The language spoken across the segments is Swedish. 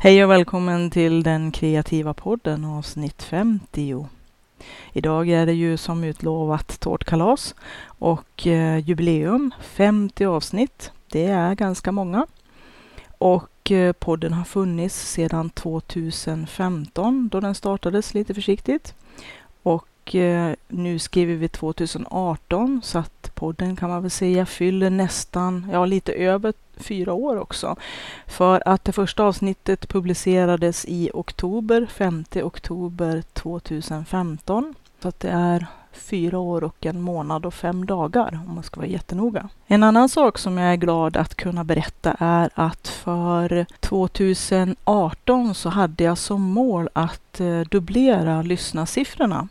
Hej och välkommen till den kreativa podden avsnitt 50. Idag är det ju som utlovat tårtkalas och eh, jubileum, 50 avsnitt. Det är ganska många. Och eh, podden har funnits sedan 2015 då den startades lite försiktigt. Och eh, nu skriver vi 2018 så att podden kan man väl säga fyller nästan, ja lite över fyra år också. För att det första avsnittet publicerades i oktober, 5 oktober 2015. Så att det är fyra år och en månad och fem dagar om man ska vara jättenoga. En annan sak som jag är glad att kunna berätta är att för 2018 så hade jag som mål att eh, dubblera lyssnarsiffrorna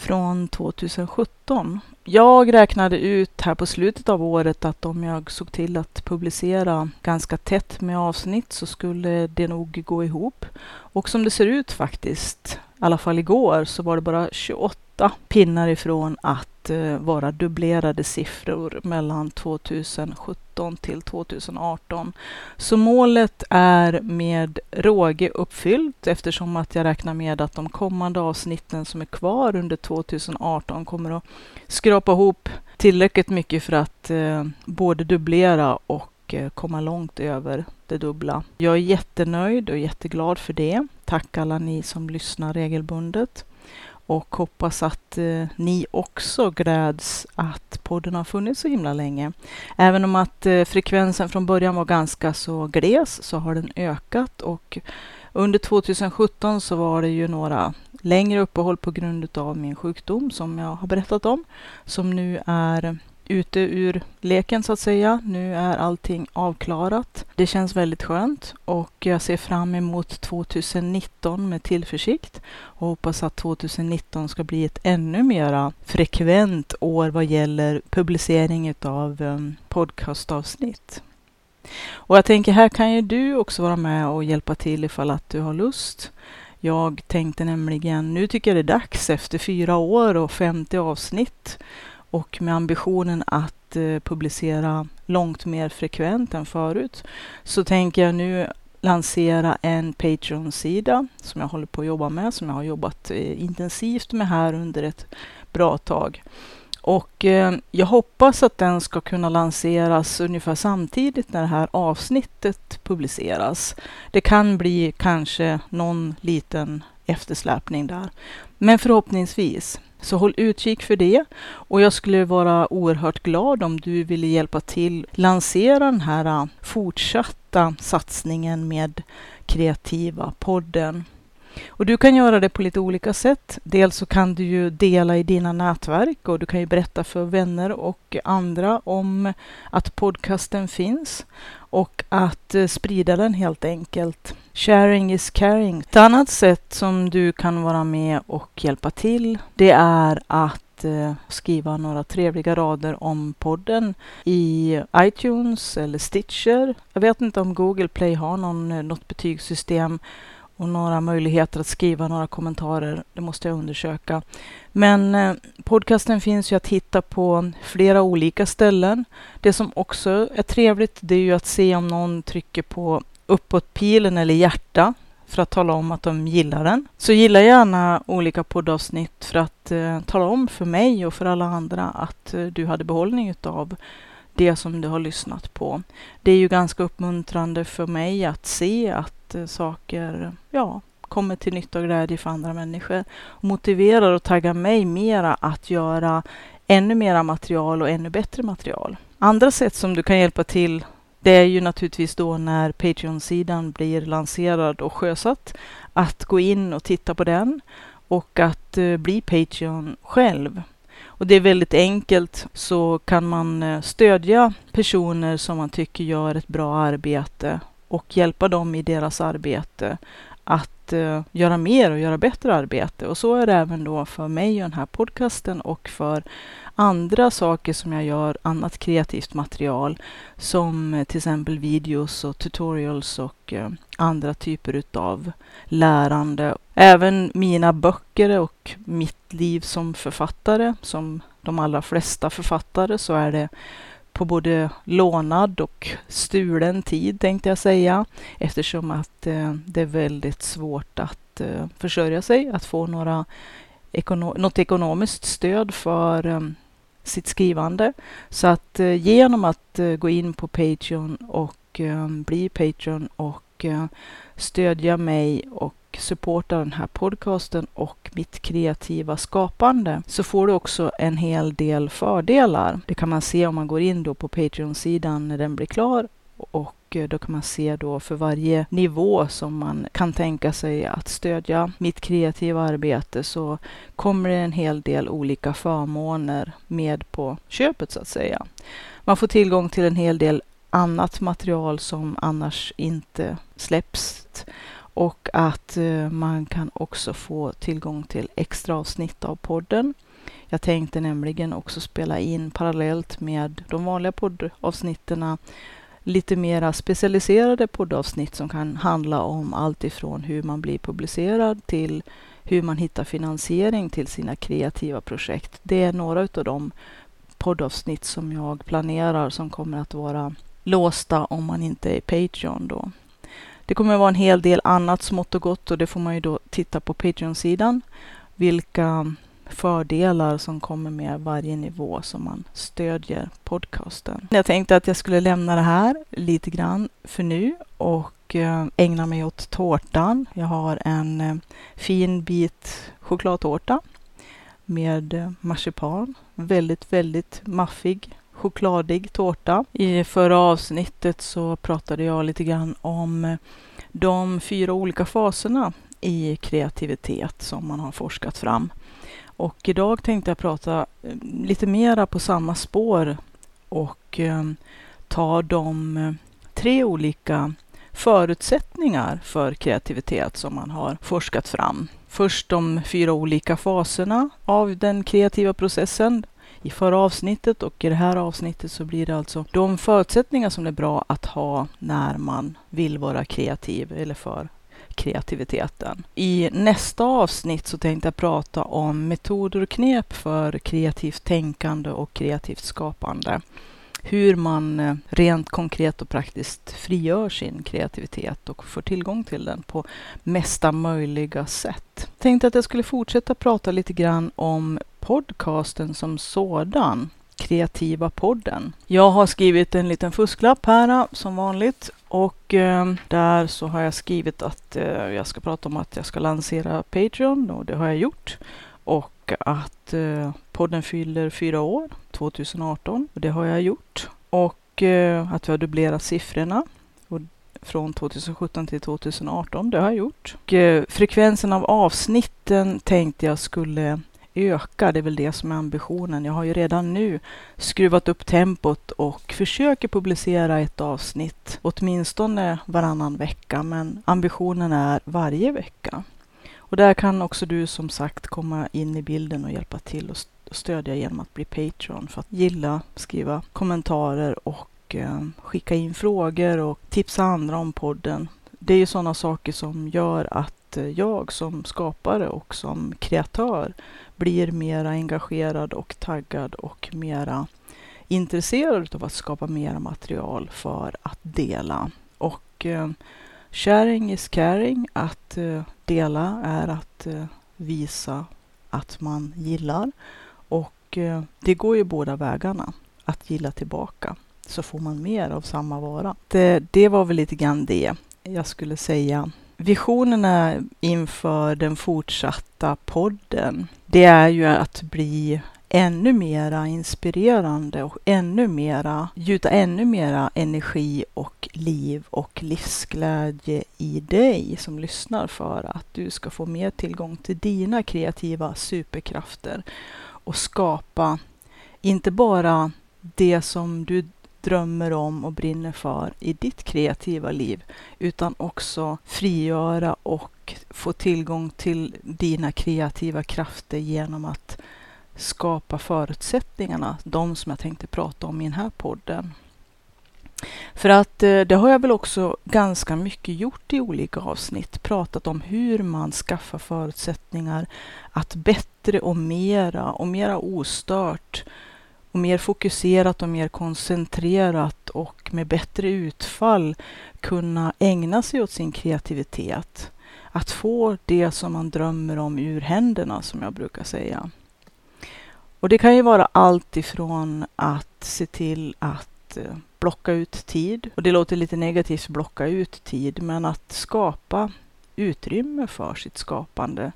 från 2017. Jag räknade ut här på slutet av året att om jag såg till att publicera ganska tätt med avsnitt så skulle det nog gå ihop. Och som det ser ut faktiskt, i alla fall igår, så var det bara 28 pinnar ifrån att Eh, vara dubblerade siffror mellan 2017 till 2018. Så målet är med råge uppfyllt eftersom att jag räknar med att de kommande avsnitten som är kvar under 2018 kommer att skrapa ihop tillräckligt mycket för att eh, både dubblera och eh, komma långt över det dubbla. Jag är jättenöjd och jätteglad för det. Tack alla ni som lyssnar regelbundet och hoppas att eh, ni också gläds att podden har funnits så himla länge. Även om att eh, frekvensen från början var ganska så gles så har den ökat och under 2017 så var det ju några längre uppehåll på grund av min sjukdom som jag har berättat om, som nu är ute ur leken så att säga. Nu är allting avklarat. Det känns väldigt skönt och jag ser fram emot 2019 med tillförsikt och hoppas att 2019 ska bli ett ännu mera frekvent år vad gäller publicering av ehm, podcastavsnitt. Och jag tänker här kan ju du också vara med och hjälpa till ifall att du har lust. Jag tänkte nämligen, nu tycker jag det är dags efter fyra år och 50 avsnitt och med ambitionen att eh, publicera långt mer frekvent än förut så tänker jag nu lansera en Patreon-sida som jag håller på att jobba med, som jag har jobbat eh, intensivt med här under ett bra tag. Och eh, jag hoppas att den ska kunna lanseras ungefär samtidigt när det här avsnittet publiceras. Det kan bli kanske någon liten eftersläpning där, men förhoppningsvis. Så håll utkik för det. Och jag skulle vara oerhört glad om du ville hjälpa till lansera den här äh, fortsatta satsningen med Kreativa podden. Och du kan göra det på lite olika sätt. Dels så kan du ju dela i dina nätverk och du kan ju berätta för vänner och andra om att podcasten finns och att äh, sprida den helt enkelt. Sharing is caring. Ett annat sätt som du kan vara med och hjälpa till, det är att eh, skriva några trevliga rader om podden i iTunes eller Stitcher. Jag vet inte om Google Play har någon, eh, något betygssystem och några möjligheter att skriva några kommentarer. Det måste jag undersöka. Men eh, podcasten finns ju att hitta på flera olika ställen. Det som också är trevligt, det är ju att se om någon trycker på uppåtpilen eller hjärta för att tala om att de gillar den. Så gilla gärna olika poddavsnitt för att eh, tala om för mig och för alla andra att eh, du hade behållning av det som du har lyssnat på. Det är ju ganska uppmuntrande för mig att se att Eh, saker ja, kommer till nytta och glädje för andra människor. Motiverar och taggar mig mera att göra ännu mera material och ännu bättre material. Andra sätt som du kan hjälpa till det är ju naturligtvis då när Patreon-sidan blir lanserad och sjösatt. Att gå in och titta på den och att eh, bli Patreon själv. Och det är väldigt enkelt så kan man eh, stödja personer som man tycker gör ett bra arbete och hjälpa dem i deras arbete att eh, göra mer och göra bättre arbete. Och så är det även då för mig och den här podcasten och för andra saker som jag gör, annat kreativt material som eh, till exempel videos och tutorials och eh, andra typer utav lärande. Även mina böcker och mitt liv som författare, som de allra flesta författare, så är det på både lånad och stulen tid tänkte jag säga. Eftersom att eh, det är väldigt svårt att eh, försörja sig, att få några ekono något ekonomiskt stöd för eh, sitt skrivande. Så att eh, genom att eh, gå in på Patreon och eh, bli Patreon och eh, stödja mig och supporta den här podcasten och mitt kreativa skapande så får du också en hel del fördelar. Det kan man se om man går in då på Patreon-sidan när den blir klar och då kan man se då för varje nivå som man kan tänka sig att stödja mitt kreativa arbete så kommer det en hel del olika förmåner med på köpet så att säga. Man får tillgång till en hel del annat material som annars inte släpps och att eh, man kan också få tillgång till extra avsnitt av podden. Jag tänkte nämligen också spela in parallellt med de vanliga poddavsnitten lite mera specialiserade poddavsnitt som kan handla om allt ifrån hur man blir publicerad till hur man hittar finansiering till sina kreativa projekt. Det är några av de poddavsnitt som jag planerar som kommer att vara låsta om man inte är Patreon då. Det kommer att vara en hel del annat smått och gott och det får man ju då titta på Patreon-sidan. Vilka fördelar som kommer med varje nivå som man stödjer podcasten. Jag tänkte att jag skulle lämna det här lite grann för nu och eh, ägna mig åt tårtan. Jag har en eh, fin bit chokladtårta med eh, marsipan. Väldigt, väldigt maffig chokladig tårta. I förra avsnittet så pratade jag lite grann om de fyra olika faserna i kreativitet som man har forskat fram. Och idag tänkte jag prata eh, lite mera på samma spår och eh, ta de eh, tre olika förutsättningar för kreativitet som man har forskat fram. Först de fyra olika faserna av den kreativa processen i förra avsnittet och i det här avsnittet så blir det alltså de förutsättningar som är bra att ha när man vill vara kreativ eller för kreativiteten. I nästa avsnitt så tänkte jag prata om metoder och knep för kreativt tänkande och kreativt skapande. Hur man eh, rent konkret och praktiskt frigör sin kreativitet och får tillgång till den på mesta möjliga sätt. Jag tänkte att jag skulle fortsätta prata lite grann om podcasten som sådan. Kreativa podden. Jag har skrivit en liten fusklapp här eh, som vanligt och eh, där så har jag skrivit att eh, jag ska prata om att jag ska lansera Patreon och det har jag gjort. Och att eh, podden fyller fyra år 2018 och det har jag gjort. Och eh, att vi har dubblerat siffrorna och från 2017 till 2018. Det har jag gjort. Och, eh, frekvensen av avsnitten tänkte jag skulle öka. Det är väl det som är ambitionen. Jag har ju redan nu skruvat upp tempot och försöker publicera ett avsnitt åtminstone varannan vecka. Men ambitionen är varje vecka. Och där kan också du som sagt komma in i bilden och hjälpa till och stödja genom att bli Patreon för att gilla, skriva kommentarer och eh, skicka in frågor och tipsa andra om podden. Det är ju sådana saker som gör att Eh, jag som skapare och som kreatör blir mera engagerad och taggad och mera intresserad av att skapa mera material för att dela. Och eh, sharing is caring. Att eh, dela är att eh, visa att man gillar. Och eh, det går ju båda vägarna. Att gilla tillbaka så får man mer av samma vara. Det, det var väl lite grann det jag skulle säga visionerna inför den fortsatta podden, det är ju att bli ännu mera inspirerande och ännu mera, gjuta ännu mera energi och liv och livsglädje i dig som lyssnar för att du ska få mer tillgång till dina kreativa superkrafter och skapa inte bara det som du drömmer om och brinner för i ditt kreativa liv, utan också frigöra och få tillgång till dina kreativa krafter genom att skapa förutsättningarna, de som jag tänkte prata om i den här podden. För att eh, det har jag väl också ganska mycket gjort i olika avsnitt, pratat om hur man skaffar förutsättningar att bättre och mera och mera ostört och mer fokuserat och mer koncentrerat och med bättre utfall kunna ägna sig åt sin kreativitet. Att få det som man drömmer om ur händerna, som jag brukar säga. Och det kan ju vara allt ifrån att se till att eh, blocka ut tid. Och det låter lite negativt, blocka ut tid, men att skapa utrymme för sitt skapande.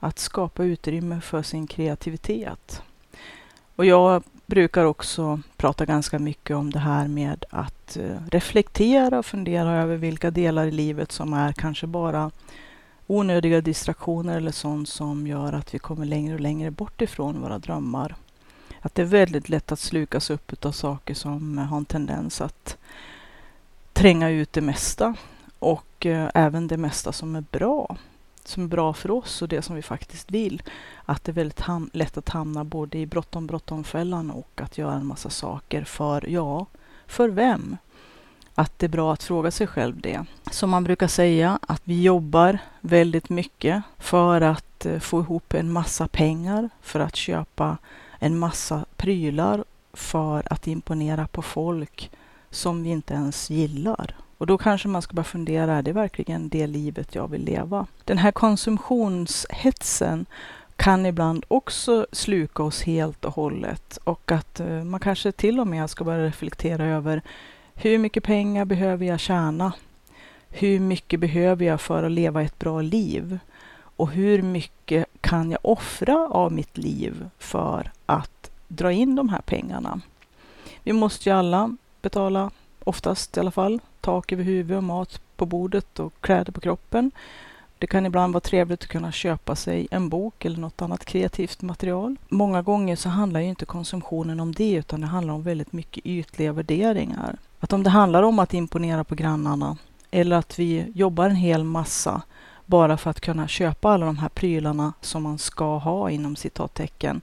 Att skapa utrymme för sin kreativitet. Och jag brukar också prata ganska mycket om det här med att eh, reflektera och fundera över vilka delar i livet som är kanske bara onödiga distraktioner eller sånt som gör att vi kommer längre och längre bort ifrån våra drömmar. Att det är väldigt lätt att slukas upp av saker som eh, har en tendens att tränga ut det mesta och eh, även det mesta som är bra. Som är bra för oss och det som vi faktiskt vill. Att det är väldigt lätt att hamna både i bråttom bråttom-fällan och att göra en massa saker för, ja, för vem? Att det är bra att fråga sig själv det. Som man brukar säga, att vi jobbar väldigt mycket för att eh, få ihop en massa pengar, för att köpa en massa prylar för att imponera på folk som vi inte ens gillar. Och då kanske man ska bara fundera, är det verkligen det livet jag vill leva? Den här konsumtionshetsen kan ibland också sluka oss helt och hållet och att eh, man kanske till och med ska börja reflektera över hur mycket pengar behöver jag tjäna? Hur mycket behöver jag för att leva ett bra liv? Och hur mycket kan jag offra av mitt liv för att dra in de här pengarna? Vi måste ju alla betala, oftast i alla fall, tak över huvudet mat på bordet och kläder på kroppen. Det kan ibland vara trevligt att kunna köpa sig en bok eller något annat kreativt material. Många gånger så handlar ju inte konsumtionen om det utan det handlar om väldigt mycket ytliga värderingar. Att om det handlar om att imponera på grannarna eller att vi jobbar en hel massa bara för att kunna köpa alla de här prylarna som man ska ha inom citattecken.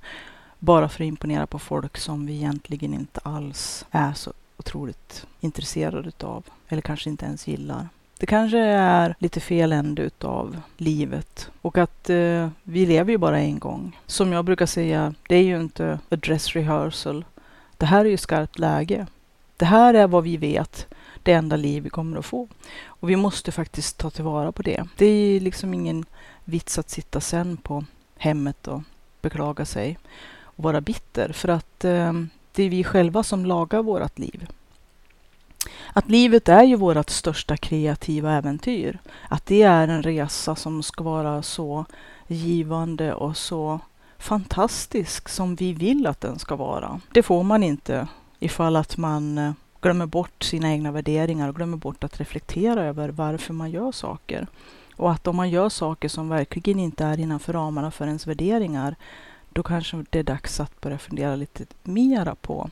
Bara för att imponera på folk som vi egentligen inte alls är så otroligt intresserad utav. Eller kanske inte ens gillar. Det kanske är lite fel ände utav livet. Och att eh, vi lever ju bara en gång. Som jag brukar säga, det är ju inte a dress rehearsal. Det här är ju skarpt läge. Det här är vad vi vet det enda liv vi kommer att få. Och vi måste faktiskt ta tillvara på det. Det är liksom ingen vits att sitta sen på hemmet och beklaga sig och vara bitter. För att eh, det är vi själva som lagar vårt liv. Att livet är ju vårt största kreativa äventyr. Att det är en resa som ska vara så givande och så fantastisk som vi vill att den ska vara. Det får man inte ifall att man eh, glömmer bort sina egna värderingar och glömmer bort att reflektera över varför man gör saker. Och att om man gör saker som verkligen inte är innanför ramarna för ens värderingar, då kanske det är dags att börja fundera lite mera på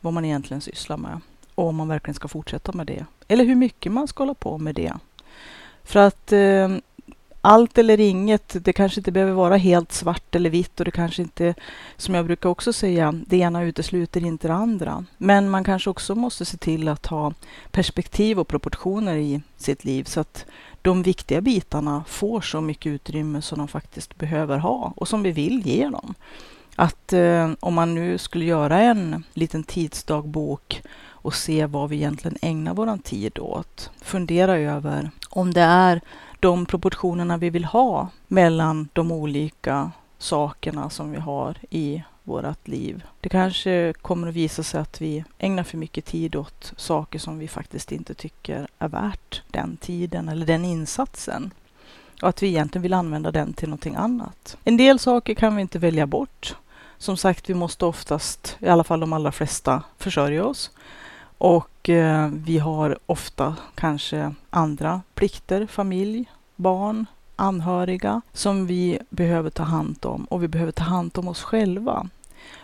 vad man egentligen sysslar med och om man verkligen ska fortsätta med det. Eller hur mycket man ska hålla på med det. För att eh, allt eller inget, det kanske inte behöver vara helt svart eller vitt och det kanske inte, som jag brukar också säga, det ena utesluter inte det andra. Men man kanske också måste se till att ha perspektiv och proportioner i sitt liv så att de viktiga bitarna får så mycket utrymme som de faktiskt behöver ha och som vi vill ge dem. Att eh, om man nu skulle göra en liten tidsdagbok och se vad vi egentligen ägnar vår tid åt. Fundera över om det är de proportionerna vi vill ha mellan de olika sakerna som vi har i vårt liv. Det kanske kommer att visa sig att vi ägnar för mycket tid åt saker som vi faktiskt inte tycker är värt den tiden eller den insatsen. Och att vi egentligen vill använda den till någonting annat. En del saker kan vi inte välja bort. Som sagt, vi måste oftast, i alla fall de allra flesta, försörja oss. Och eh, vi har ofta kanske andra plikter, familj, barn, anhöriga som vi behöver ta hand om och vi behöver ta hand om oss själva.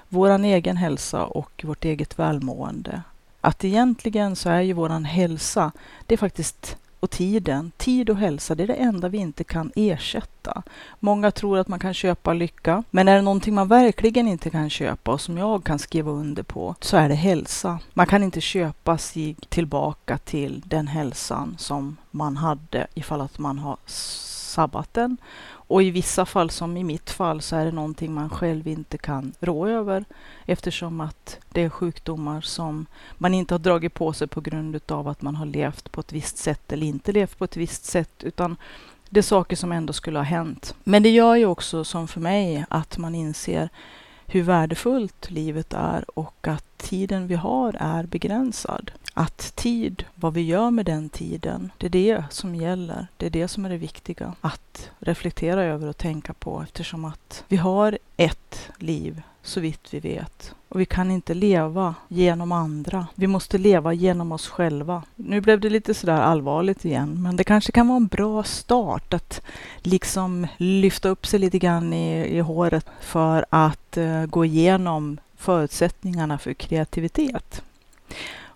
Vår egen hälsa och vårt eget välmående. Att egentligen så är ju våran hälsa, det är faktiskt och tiden. Tid och hälsa, det är det enda vi inte kan ersätta. Många tror att man kan köpa lycka, men är det någonting man verkligen inte kan köpa och som jag kan skriva under på, så är det hälsa. Man kan inte köpa sig tillbaka till den hälsan som man hade ifall att man har sabbaten. Och i vissa fall, som i mitt fall, så är det någonting man själv inte kan rå över eftersom att det är sjukdomar som man inte har dragit på sig på grund av att man har levt på ett visst sätt eller inte levt på ett visst sätt, utan det är saker som ändå skulle ha hänt. Men det gör ju också, som för mig, att man inser hur värdefullt livet är och att tiden vi har är begränsad. Att tid, vad vi gör med den tiden, det är det som gäller. Det är det som är det viktiga att reflektera över och tänka på eftersom att vi har ett liv så vitt vi vet. Och vi kan inte leva genom andra. Vi måste leva genom oss själva. Nu blev det lite sådär allvarligt igen, men det kanske kan vara en bra start att liksom lyfta upp sig lite grann i, i håret för att uh, gå igenom förutsättningarna för kreativitet.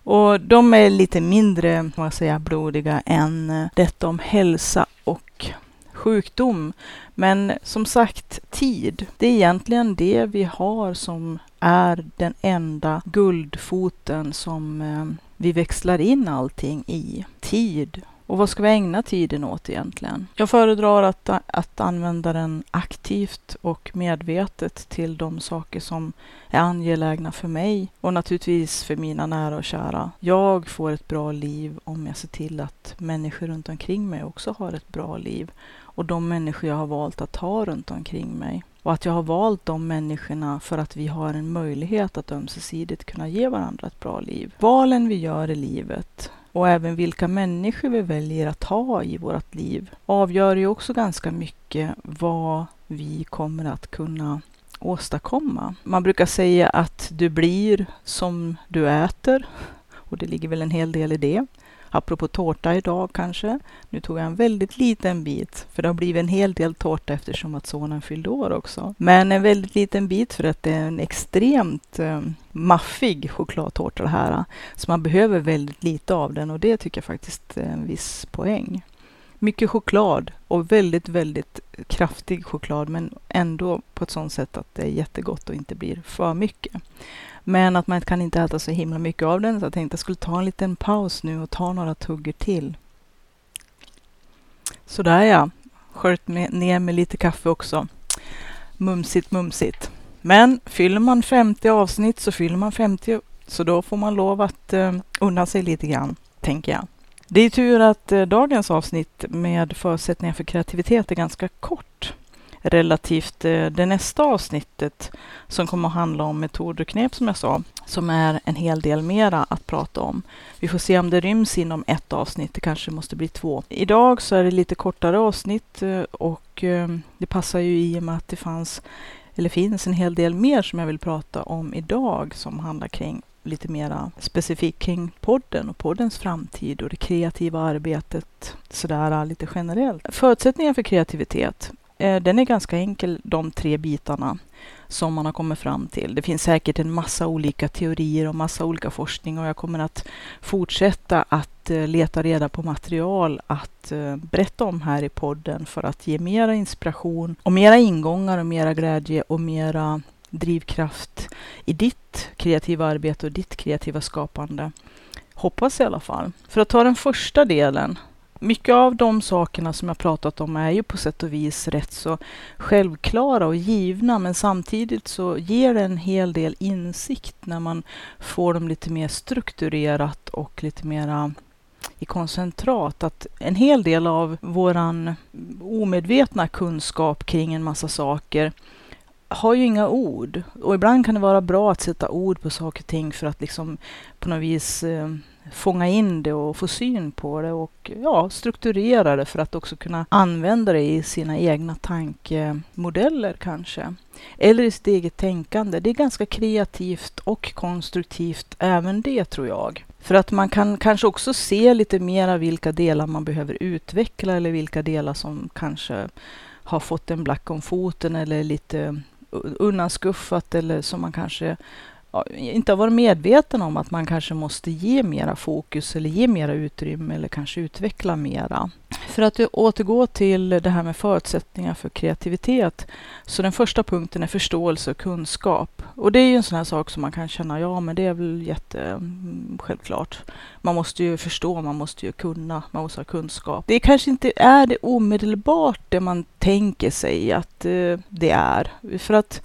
Och de är lite mindre, vad säga, blodiga än eh, detta om hälsa och sjukdom. Men som sagt, tid. Det är egentligen det vi har som är den enda guldfoten som eh, vi växlar in allting i. Tid. Och vad ska vi ägna tiden åt egentligen? Jag föredrar att, att använda den aktivt och medvetet till de saker som är angelägna för mig och naturligtvis för mina nära och kära. Jag får ett bra liv om jag ser till att människor runt omkring mig också har ett bra liv och de människor jag har valt att ha runt omkring mig. Och att jag har valt de människorna för att vi har en möjlighet att ömsesidigt kunna ge varandra ett bra liv. Valen vi gör i livet och även vilka människor vi väljer att ha i vårt liv avgör ju också ganska mycket vad vi kommer att kunna åstadkomma. Man brukar säga att du blir som du äter och det ligger väl en hel del i det. Apropå tårta idag kanske. Nu tog jag en väldigt liten bit, för det har blivit en hel del tårta eftersom att sonen fyllde år också. Men en väldigt liten bit för att det är en extremt eh, maffig chokladtårta det här. Så man behöver väldigt lite av den och det tycker jag faktiskt är en viss poäng. Mycket choklad och väldigt, väldigt kraftig choklad men ändå på ett sådant sätt att det är jättegott och inte blir för mycket. Men att man kan inte äta så himla mycket av den, så jag tänkte jag skulle ta en liten paus nu och ta några tuggor till. Sådär ja, sköljt ner med lite kaffe också. Mumsigt, mumsigt. Men fyller man 50 avsnitt så fyller man 50, så då får man lov att eh, unna sig lite grann, tänker jag. Det är tur att eh, dagens avsnitt med förutsättningar för kreativitet är ganska kort relativt eh, det nästa avsnittet som kommer att handla om metoder och knep som jag sa, som är en hel del mera att prata om. Vi får se om det ryms inom ett avsnitt, det kanske måste bli två. Idag så är det lite kortare avsnitt eh, och eh, det passar ju i och med att det fanns eller finns en hel del mer som jag vill prata om idag som handlar kring lite mera specifikt kring podden och poddens framtid och det kreativa arbetet sådär lite generellt. Förutsättningar för kreativitet. Eh, den är ganska enkel, de tre bitarna som man har kommit fram till. Det finns säkert en massa olika teorier och massa olika forskning och jag kommer att fortsätta att eh, leta reda på material att eh, berätta om här i podden för att ge mera inspiration och mera ingångar och mera glädje och mera drivkraft i ditt kreativa arbete och ditt kreativa skapande. Hoppas i alla fall. För att ta den första delen mycket av de sakerna som jag pratat om är ju på sätt och vis rätt så självklara och givna, men samtidigt så ger det en hel del insikt när man får dem lite mer strukturerat och lite mera i koncentrat. Att en hel del av våran omedvetna kunskap kring en massa saker har ju inga ord. Och ibland kan det vara bra att sätta ord på saker och ting för att liksom på något vis eh, fånga in det och få syn på det och ja, strukturera det för att också kunna använda det i sina egna tankemodeller kanske. Eller i sitt eget tänkande. Det är ganska kreativt och konstruktivt även det tror jag. För att man kan kanske också se lite mera vilka delar man behöver utveckla eller vilka delar som kanske har fått en black om foten eller lite undanskuffat eller som man kanske inte har varit medveten om att man kanske måste ge mera fokus eller ge mera utrymme eller kanske utveckla mera. för att återgå till det här med förutsättningar för kreativitet. Så den första punkten är förståelse och kunskap. Och det är ju en sån här sak som man kan känna, ja men det är väl jätte mm, självklart. Man måste ju förstå, man måste ju kunna, man måste ha kunskap. Det kanske inte är det omedelbart det man tänker sig att eh, det är. För att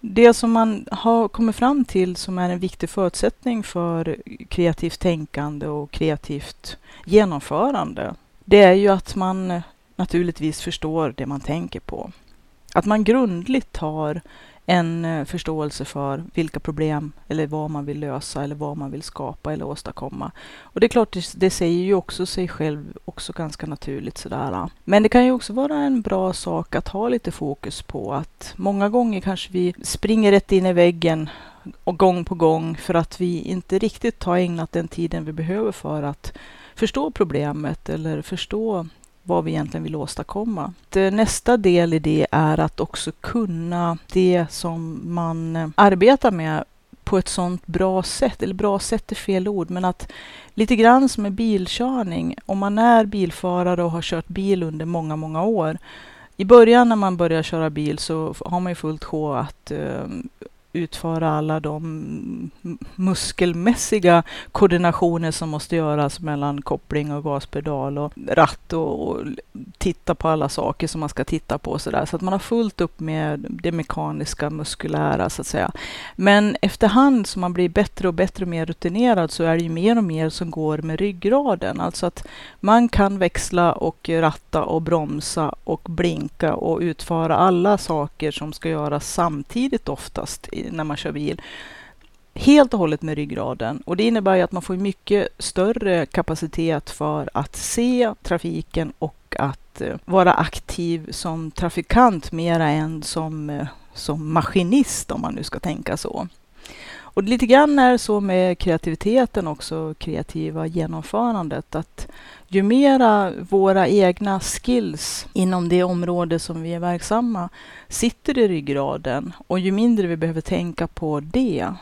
det som man har kommit fram till som är en viktig förutsättning för kreativt tänkande och kreativt genomförande, det är ju att man naturligtvis förstår det man tänker på. Att man grundligt har en eh, förståelse för vilka problem eller vad man vill lösa eller vad man vill skapa eller åstadkomma. Och det är klart, det, det säger ju också sig själv också ganska naturligt sådär. Men det kan ju också vara en bra sak att ha lite fokus på att många gånger kanske vi springer rätt in i väggen och gång på gång för att vi inte riktigt har ägnat den tiden vi behöver för att förstå problemet eller förstå vad vi egentligen vill åstadkomma. Nästa del i det är att också kunna det som man arbetar med på ett sånt bra sätt, eller bra sätt är fel ord, men att lite grann som med bilkörning, om man är bilförare och har kört bil under många, många år. I början när man börjar köra bil så har man ju fullt sjå att uh, utföra alla de muskelmässiga koordinationer som måste göras mellan koppling och gaspedal och ratt och, och titta på alla saker som man ska titta på så där. Så att man har fullt upp med det mekaniska, muskulära så att säga. Men efterhand som man blir bättre och bättre och mer rutinerad så är det ju mer och mer som går med ryggraden. Alltså att man kan växla och ratta och bromsa och blinka och utföra alla saker som ska göras samtidigt oftast när man kör bil helt och hållet med ryggraden. Och det innebär ju att man får mycket större kapacitet för att se trafiken och att eh, vara aktiv som trafikant mera än som, eh, som maskinist om man nu ska tänka så. Och lite grann är det så med kreativiteten också, kreativa genomförandet, att ju mera våra egna skills inom det område som vi är verksamma sitter i ryggraden och ju mindre vi behöver tänka på det,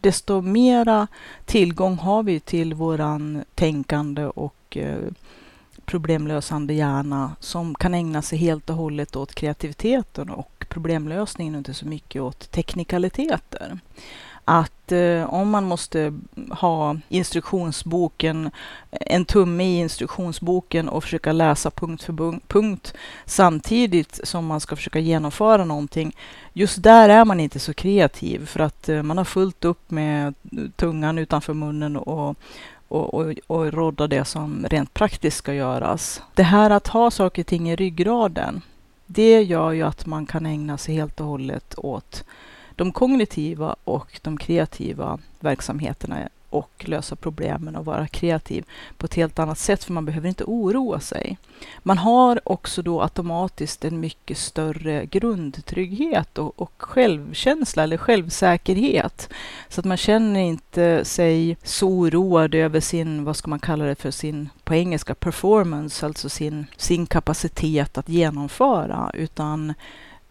desto mera tillgång har vi till våran tänkande och eh, problemlösande hjärna som kan ägna sig helt och hållet åt kreativiteten och problemlösningen och inte så mycket åt teknikaliteter att eh, om man måste ha instruktionsboken, en tumme i instruktionsboken och försöka läsa punkt för punkt samtidigt som man ska försöka genomföra någonting. Just där är man inte så kreativ för att eh, man har fullt upp med tungan utanför munnen och och, och, och rodda det som rent praktiskt ska göras. Det här att ha saker och ting i ryggraden, det gör ju att man kan ägna sig helt och hållet åt de kognitiva och de kreativa verksamheterna och lösa problemen och vara kreativ på ett helt annat sätt, för man behöver inte oroa sig. Man har också då automatiskt en mycket större grundtrygghet och, och självkänsla eller självsäkerhet. Så att man känner inte sig så oroad över sin, vad ska man kalla det för, sin, på engelska, performance, alltså sin, sin kapacitet att genomföra, utan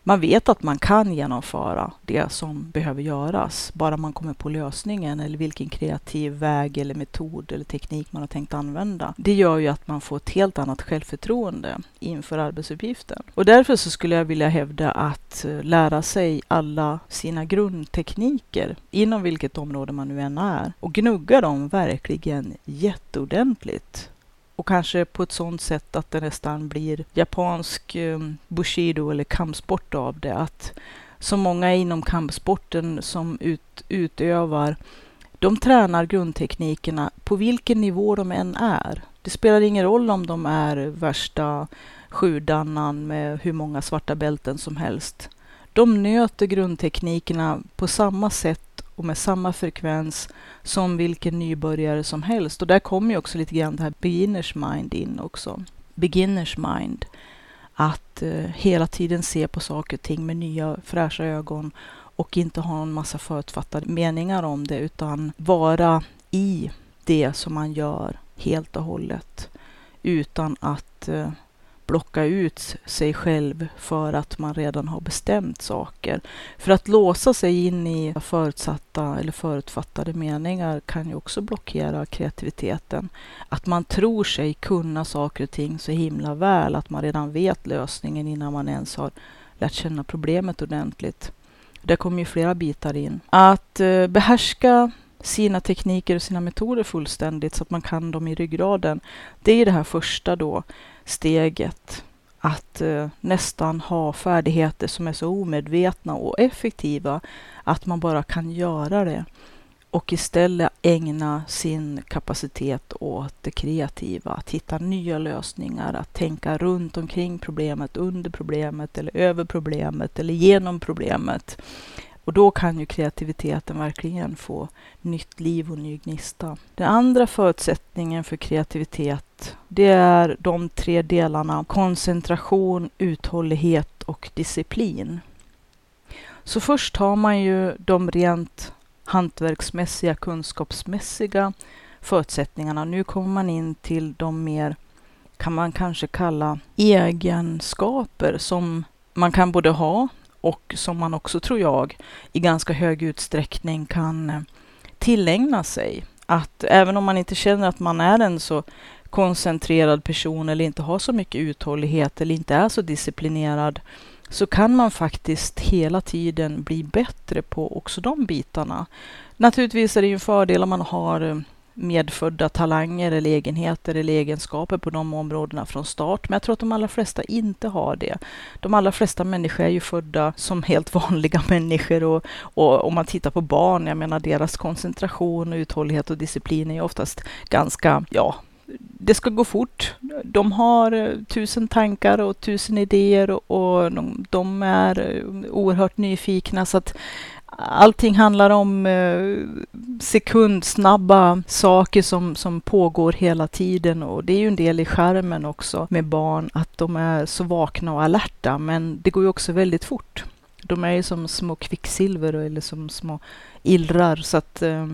man vet att man kan genomföra det som behöver göras, bara man kommer på lösningen eller vilken kreativ väg eller metod eller teknik man har tänkt använda. Det gör ju att man får ett helt annat självförtroende inför arbetsuppgiften. Och därför så skulle jag vilja hävda att eh, lära sig alla sina grundtekniker inom vilket område man nu än är och gnugga dem verkligen jätteordentligt och kanske på ett sådant sätt att det nästan blir japansk eh, bushido eller kampsport av det. Att så många inom kampsporten som ut, utövar, de tränar grundteknikerna på vilken nivå de än är. Det spelar ingen roll om de är värsta sjudannan med hur många svarta bälten som helst. De nöter grundteknikerna på samma sätt och med samma frekvens som vilken nybörjare som helst. Och där kommer ju också lite grann det här beginners mind in också. Beginners mind. Att eh, hela tiden se på saker och ting med nya fräscha ögon och inte ha en massa förutfattade meningar om det utan vara i det som man gör helt och hållet utan att eh, blocka ut sig själv för att man redan har bestämt saker. För att låsa sig in i förutsatta eller förutfattade meningar kan ju också blockera kreativiteten. Att man tror sig kunna saker och ting så himla väl att man redan vet lösningen innan man ens har lärt känna problemet ordentligt. Där kommer ju flera bitar in. Att eh, behärska sina tekniker och sina metoder fullständigt så att man kan dem i ryggraden. Det är det här första då steget. Att eh, nästan ha färdigheter som är så omedvetna och effektiva att man bara kan göra det och istället ägna sin kapacitet åt det kreativa, att hitta nya lösningar, att tänka runt omkring problemet, under problemet eller över problemet eller genom problemet. Och då kan ju kreativiteten verkligen få nytt liv och ny gnista. Den andra förutsättningen för kreativitet, det är de tre delarna koncentration, uthållighet och disciplin. Så först har man ju de rent hantverksmässiga, kunskapsmässiga förutsättningarna. Nu kommer man in till de mer, kan man kanske kalla egenskaper som man kan både ha och som man också, tror jag, i ganska hög utsträckning kan eh, tillägna sig. Att även om man inte känner att man är en så koncentrerad person eller inte har så mycket uthållighet eller inte är så disciplinerad så kan man faktiskt hela tiden bli bättre på också de bitarna. Naturligtvis är det ju en fördel om man har eh, medfödda talanger eller egenheter eller egenskaper på de områdena från start. Men jag tror att de allra flesta inte har det. De allra flesta människor är ju födda som helt vanliga människor och, och om man tittar på barn, jag menar deras koncentration, uthållighet och disciplin är ju oftast ganska, ja, det ska gå fort. De har eh, tusen tankar och tusen idéer och de, de är eh, oerhört nyfikna så att allting handlar om eh, sekundsnabba saker som, som pågår hela tiden och det är ju en del i skärmen också med barn att de är så vakna och alerta men det går ju också väldigt fort. De är ju som små kvicksilver eller som små illrar så att eh,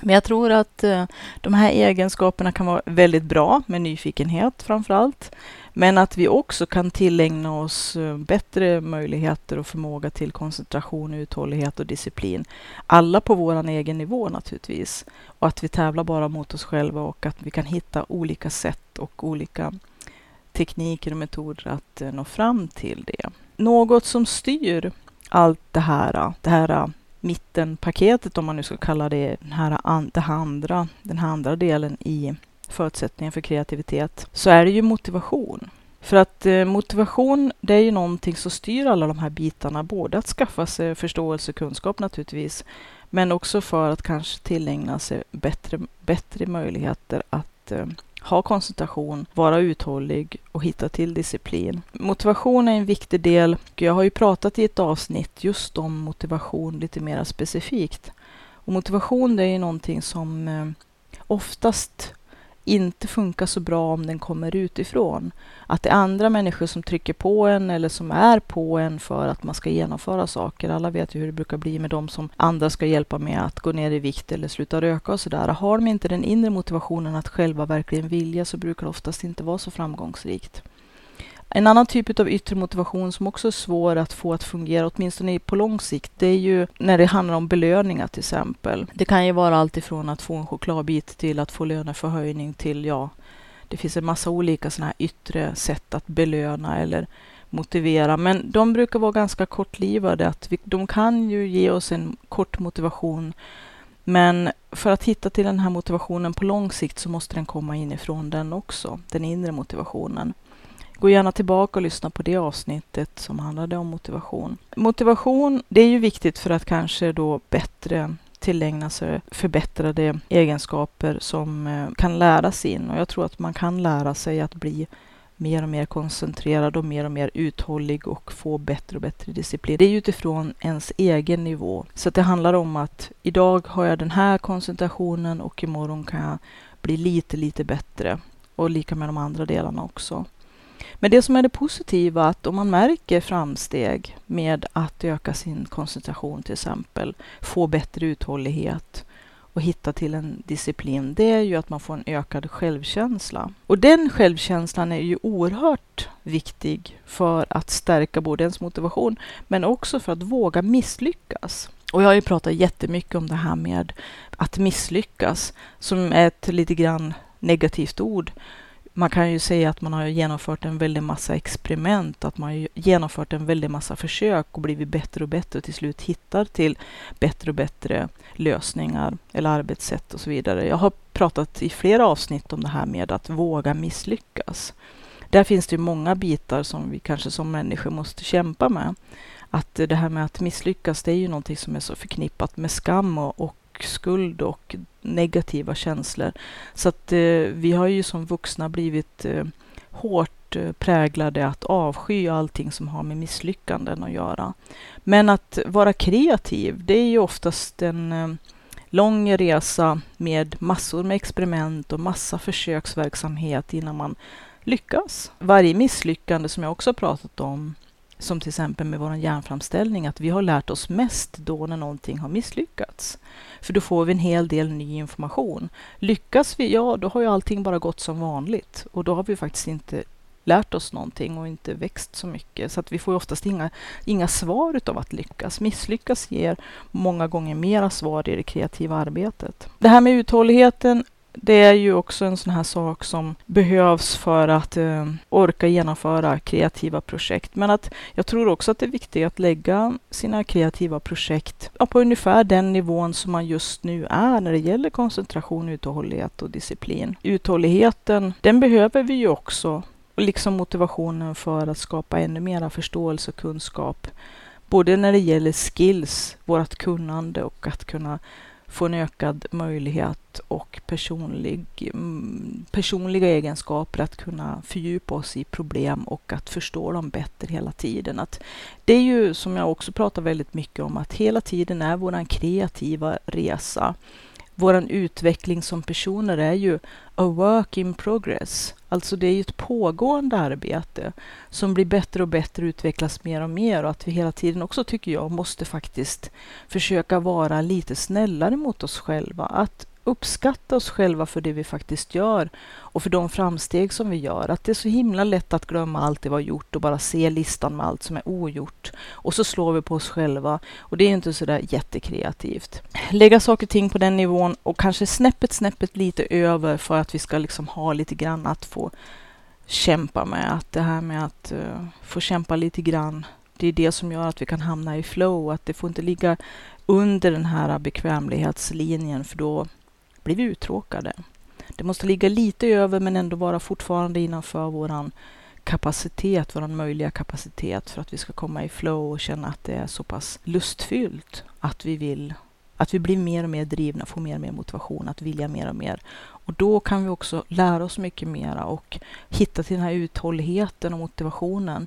men jag tror att eh, de här egenskaperna kan vara väldigt bra med nyfikenhet framför allt. Men att vi också kan tillägna oss eh, bättre möjligheter och förmåga till koncentration, uthållighet och disciplin. Alla på vår egen nivå naturligtvis. Och att vi tävlar bara mot oss själva och att vi kan hitta olika sätt och olika tekniker och metoder att eh, nå fram till det. Något som styr allt det här, det här mittenpaketet, om man nu ska kalla det den här, det här andra, den här andra delen i förutsättningar för kreativitet, så är det ju motivation. För att eh, motivation, det är ju någonting som styr alla de här bitarna, både att skaffa sig förståelse och kunskap naturligtvis, men också för att kanske tillägna sig bättre, bättre möjligheter att eh, ha koncentration, vara uthållig och hitta till disciplin. Motivation är en viktig del. Jag har ju pratat i ett avsnitt just om motivation lite mer specifikt. Och motivation det är ju någonting som eh, oftast inte funkar så bra om den kommer utifrån. Att det är andra människor som trycker på en eller som är på en för att man ska genomföra saker. Alla vet ju hur det brukar bli med de som andra ska hjälpa med att gå ner i vikt eller sluta röka och sådär. Har de inte den inre motivationen att själva verkligen vilja så brukar det oftast inte vara så framgångsrikt. En annan typ av yttre motivation som också är svår att få att fungera, åtminstone på lång sikt, det är ju när det handlar om belöningar till exempel. Det kan ju vara allt ifrån att få en chokladbit till att få löneförhöjning till, ja, det finns en massa olika sådana här yttre sätt att belöna eller motivera, men de brukar vara ganska kortlivade. Att vi, de kan ju ge oss en kort motivation, men för att hitta till den här motivationen på lång sikt så måste den komma inifrån den också, den inre motivationen. Gå gärna tillbaka och lyssna på det avsnittet som handlade om motivation. Motivation, det är ju viktigt för att kanske då bättre tillägna sig förbättrade egenskaper som eh, kan läras in. Och jag tror att man kan lära sig att bli mer och mer koncentrerad och mer och mer uthållig och få bättre och bättre disciplin. Det är utifrån ens egen nivå. Så det handlar om att idag har jag den här koncentrationen och imorgon kan jag bli lite, lite bättre. Och lika med de andra delarna också. Men det som är det positiva, att om man märker framsteg med att öka sin koncentration till exempel, få bättre uthållighet och hitta till en disciplin, det är ju att man får en ökad självkänsla. Och den självkänslan är ju oerhört viktig för att stärka både ens motivation, men också för att våga misslyckas. Och jag har ju pratat jättemycket om det här med att misslyckas, som är ett lite grann negativt ord man kan ju säga att man har genomfört en väldig massa experiment, att man har genomfört en väldig massa försök och blivit bättre och bättre och till slut hittar till bättre och bättre lösningar eller arbetssätt och så vidare. Jag har pratat i flera avsnitt om det här med att våga misslyckas. Där finns det många bitar som vi kanske som människor måste kämpa med. Att det här med att misslyckas, det är ju någonting som är så förknippat med skam och, och skuld och negativa känslor. Så att eh, vi har ju som vuxna blivit eh, hårt eh, präglade att avsky allting som har med misslyckanden att göra. Men att vara kreativ, det är ju oftast en eh, lång resa med massor med experiment och massa försöksverksamhet innan man lyckas. Varje misslyckande som jag också pratat om som till exempel med vår järnframställning, att vi har lärt oss mest då när någonting har misslyckats. För då får vi en hel del ny information. Lyckas vi, ja då har ju allting bara gått som vanligt och då har vi faktiskt inte lärt oss någonting och inte växt så mycket. Så att vi får oftast inga, inga svar utav att lyckas. Misslyckas ger många gånger mera svar i det kreativa arbetet. Det här med uthålligheten det är ju också en sån här sak som behövs för att eh, orka genomföra kreativa projekt. Men att jag tror också att det är viktigt att lägga sina kreativa projekt ja, på ungefär den nivån som man just nu är när det gäller koncentration, uthållighet och disciplin. Uthålligheten, den behöver vi ju också, och liksom motivationen för att skapa ännu mera förståelse och kunskap. Både när det gäller skills, vårt kunnande och att kunna få en ökad möjlighet och personlig, mm, personliga egenskaper att kunna fördjupa oss i problem och att förstå dem bättre hela tiden. Att det är ju som jag också pratar väldigt mycket om att hela tiden är våran kreativa resa vår utveckling som personer är ju a work in progress. Alltså det är ju ett pågående arbete som blir bättre och bättre, utvecklas mer och mer och att vi hela tiden också, tycker jag, måste faktiskt försöka vara lite snällare mot oss själva. Att uppskatta oss själva för det vi faktiskt gör och för de framsteg som vi gör. Att det är så himla lätt att glömma allt det vi har gjort och bara se listan med allt som är ogjort. Och så slår vi på oss själva och det är inte så där jättekreativt. Lägga saker och ting på den nivån och kanske snäppet, snäppet lite över för att vi ska liksom ha lite grann att få kämpa med. Att det här med att uh, få kämpa lite grann det är det som gör att vi kan hamna i flow, att det får inte ligga under den här bekvämlighetslinjen för då blir vi uttråkade. Det måste ligga lite över men ändå vara fortfarande innanför våran kapacitet, vår möjliga kapacitet för att vi ska komma i flow och känna att det är så pass lustfyllt att vi vill att vi blir mer och mer drivna, får mer och mer motivation att vilja mer och mer. Och då kan vi också lära oss mycket mera och hitta till den här uthålligheten och motivationen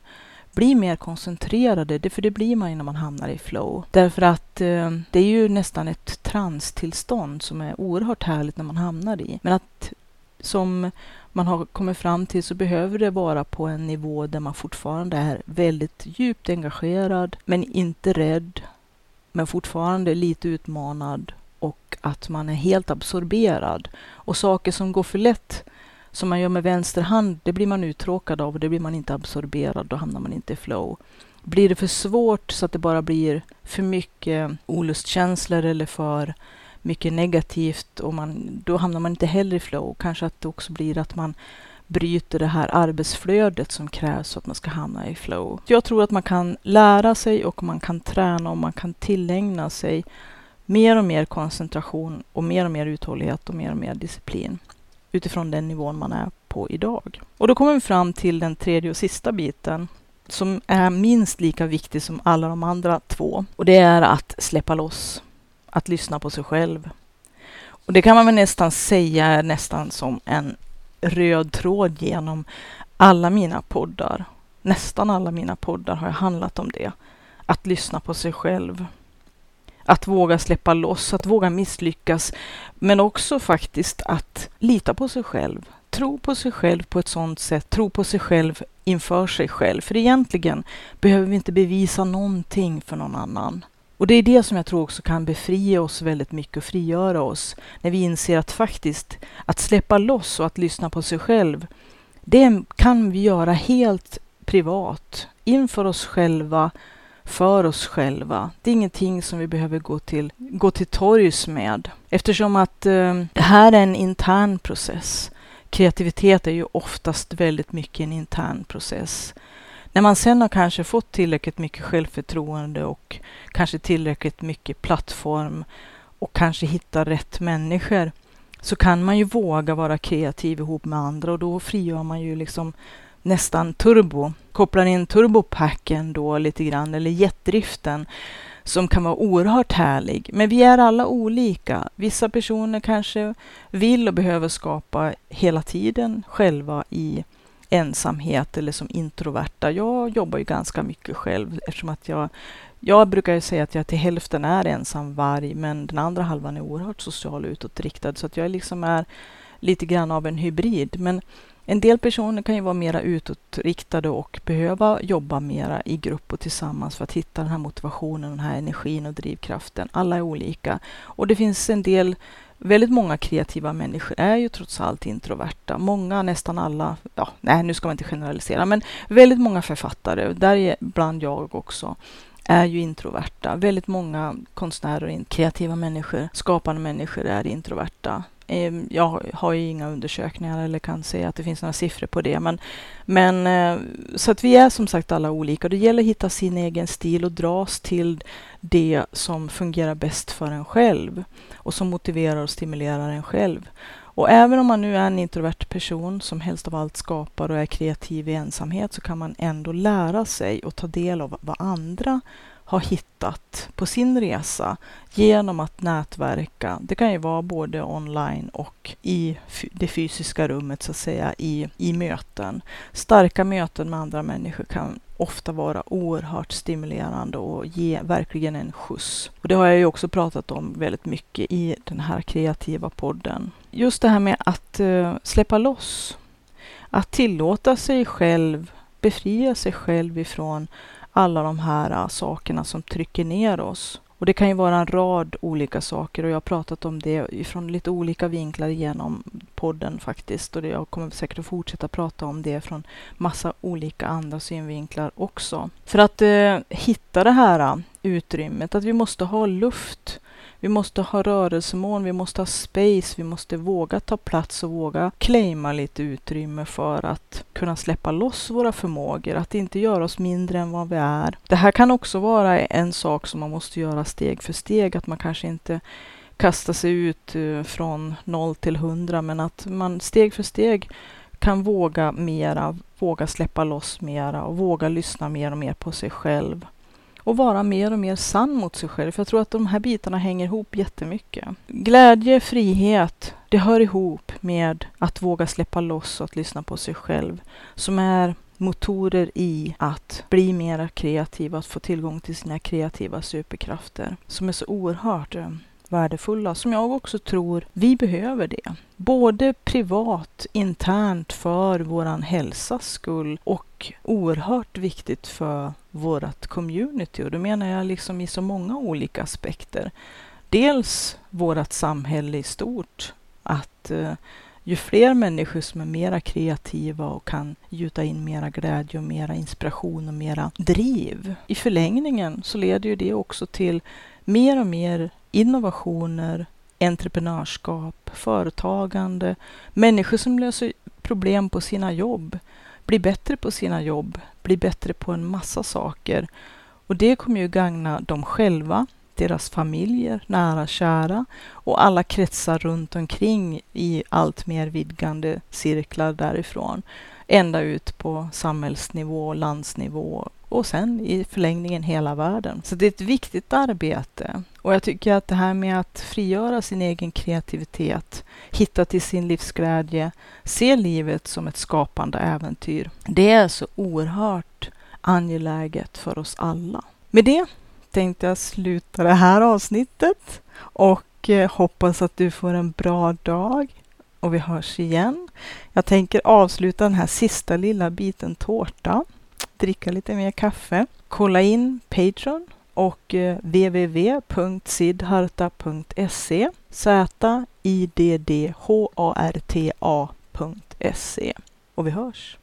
bli mer koncentrerade, det, för det blir man ju när man hamnar i flow. Därför att eh, det är ju nästan ett transtillstånd som är oerhört härligt när man hamnar i. Men att som man har kommit fram till så behöver det vara på en nivå där man fortfarande är väldigt djupt engagerad, men inte rädd, men fortfarande lite utmanad och att man är helt absorberad. Och saker som går för lätt som man gör med vänster hand, det blir man uttråkad av och det blir man inte absorberad, då hamnar man inte i flow. Blir det för svårt så att det bara blir för mycket olustkänslor eller för mycket negativt och man, då hamnar man inte heller i flow. Kanske att det också blir att man bryter det här arbetsflödet som krävs för att man ska hamna i flow. Jag tror att man kan lära sig och man kan träna och man kan tillägna sig mer och mer koncentration och mer och mer uthållighet och mer och mer disciplin utifrån den nivån man är på idag. Och då kommer vi fram till den tredje och sista biten som är minst lika viktig som alla de andra två. Och det är att släppa loss, att lyssna på sig själv. Och det kan man väl nästan säga är nästan som en röd tråd genom alla mina poddar. Nästan alla mina poddar har handlat om det. Att lyssna på sig själv. Att våga släppa loss, att våga misslyckas, men också faktiskt att lita på sig själv. Tro på sig själv på ett sådant sätt, tro på sig själv inför sig själv. För egentligen behöver vi inte bevisa någonting för någon annan. Och det är det som jag tror också kan befria oss väldigt mycket och frigöra oss. När vi inser att faktiskt att släppa loss och att lyssna på sig själv, det kan vi göra helt privat, inför oss själva, för oss själva. Det är ingenting som vi behöver gå till, gå till torgs med. Eftersom att eh, det här är en intern process. Kreativitet är ju oftast väldigt mycket en intern process. När man sen har kanske fått tillräckligt mycket självförtroende och kanske tillräckligt mycket plattform och kanske hittar rätt människor så kan man ju våga vara kreativ ihop med andra och då frigör man ju liksom nästan turbo. Kopplar in turbopacken då lite grann eller jetdriften som kan vara oerhört härlig. Men vi är alla olika. Vissa personer kanske vill och behöver skapa hela tiden själva i ensamhet eller som introverta. Jag jobbar ju ganska mycket själv eftersom att jag jag brukar ju säga att jag till hälften är ensam varg, men den andra halvan är oerhört social och utåtriktad, så att jag liksom är lite grann av en hybrid. Men en del personer kan ju vara mera utåtriktade och behöva jobba mera i grupp och tillsammans för att hitta den här motivationen, den här energin och drivkraften. Alla är olika. Och det finns en del Väldigt många kreativa människor är ju trots allt introverta. Många, nästan alla, ja, nej nu ska man inte generalisera, men väldigt många författare, däribland jag också, är ju introverta. Väldigt många konstnärer kreativa människor, skapande människor är introverta. Ehm, jag har ju inga undersökningar eller kan se att det finns några siffror på det. Men, men eh, så att vi är som sagt alla olika. Det gäller att hitta sin egen stil och dras till det som fungerar bäst för en själv och som motiverar och stimulerar en själv. Och även om man nu är en introvert person som helst av allt skapar och är kreativ i ensamhet så kan man ändå lära sig och ta del av vad andra har hittat på sin resa genom att nätverka. Det kan ju vara både online och i det fysiska rummet, så att säga, i, i möten. Starka möten med andra människor kan ofta vara oerhört stimulerande och ge verkligen en skjuts. Och det har jag ju också pratat om väldigt mycket i den här kreativa podden. Just det här med att uh, släppa loss, att tillåta sig själv, befria sig själv ifrån alla de här äh, sakerna som trycker ner oss. Och det kan ju vara en rad olika saker och jag har pratat om det från lite olika vinklar genom podden faktiskt. Och jag kommer säkert att fortsätta prata om det från massa olika andra synvinklar också. För att eh, hitta det här äh, utrymmet, att vi måste ha luft vi måste ha rörelsemån, vi måste ha space, vi måste våga ta plats och våga claima lite utrymme för att kunna släppa loss våra förmågor, att inte göra oss mindre än vad vi är. Det här kan också vara en sak som man måste göra steg för steg, att man kanske inte kastar sig ut eh, från noll till hundra, men att man steg för steg kan våga mera, våga släppa loss mera och våga lyssna mer och mer på sig själv och vara mer och mer sann mot sig själv. För jag tror att de här bitarna hänger ihop jättemycket. Glädje, frihet, det hör ihop med att våga släppa loss och att lyssna på sig själv. Som är motorer i att bli mer kreativ, att få tillgång till sina kreativa superkrafter. Som är så oerhört eh, värdefulla, som jag också tror vi behöver det. Både privat, internt för våran hälsas skull och oerhört viktigt för vårt community. Och då menar jag liksom i så många olika aspekter. Dels vårt samhälle i stort, att eh, ju fler människor som är mera kreativa och kan gjuta in mera glädje och mera inspiration och mera driv. I förlängningen så leder ju det också till mer och mer innovationer, entreprenörskap, företagande, människor som löser problem på sina jobb, blir bättre på sina jobb, blir bättre på en massa saker. Och det kommer ju gagna dem själva, deras familjer, nära kära och alla kretsar runt omkring i allt mer vidgande cirklar därifrån. Ända ut på samhällsnivå, landsnivå och sen i förlängningen hela världen. Så det är ett viktigt arbete. Och jag tycker att det här med att frigöra sin egen kreativitet, hitta till sin livsglädje, se livet som ett skapande äventyr. Det är så oerhört angeläget för oss alla. Med det tänkte jag sluta det här avsnittet och eh, hoppas att du får en bra dag och vi hörs igen. Jag tänker avsluta den här sista lilla biten tårta dricka lite mer kaffe. Kolla in Patreon och eh, www.sidharta.se Z-I-D-D-H-A-R-T-A.se och vi hörs.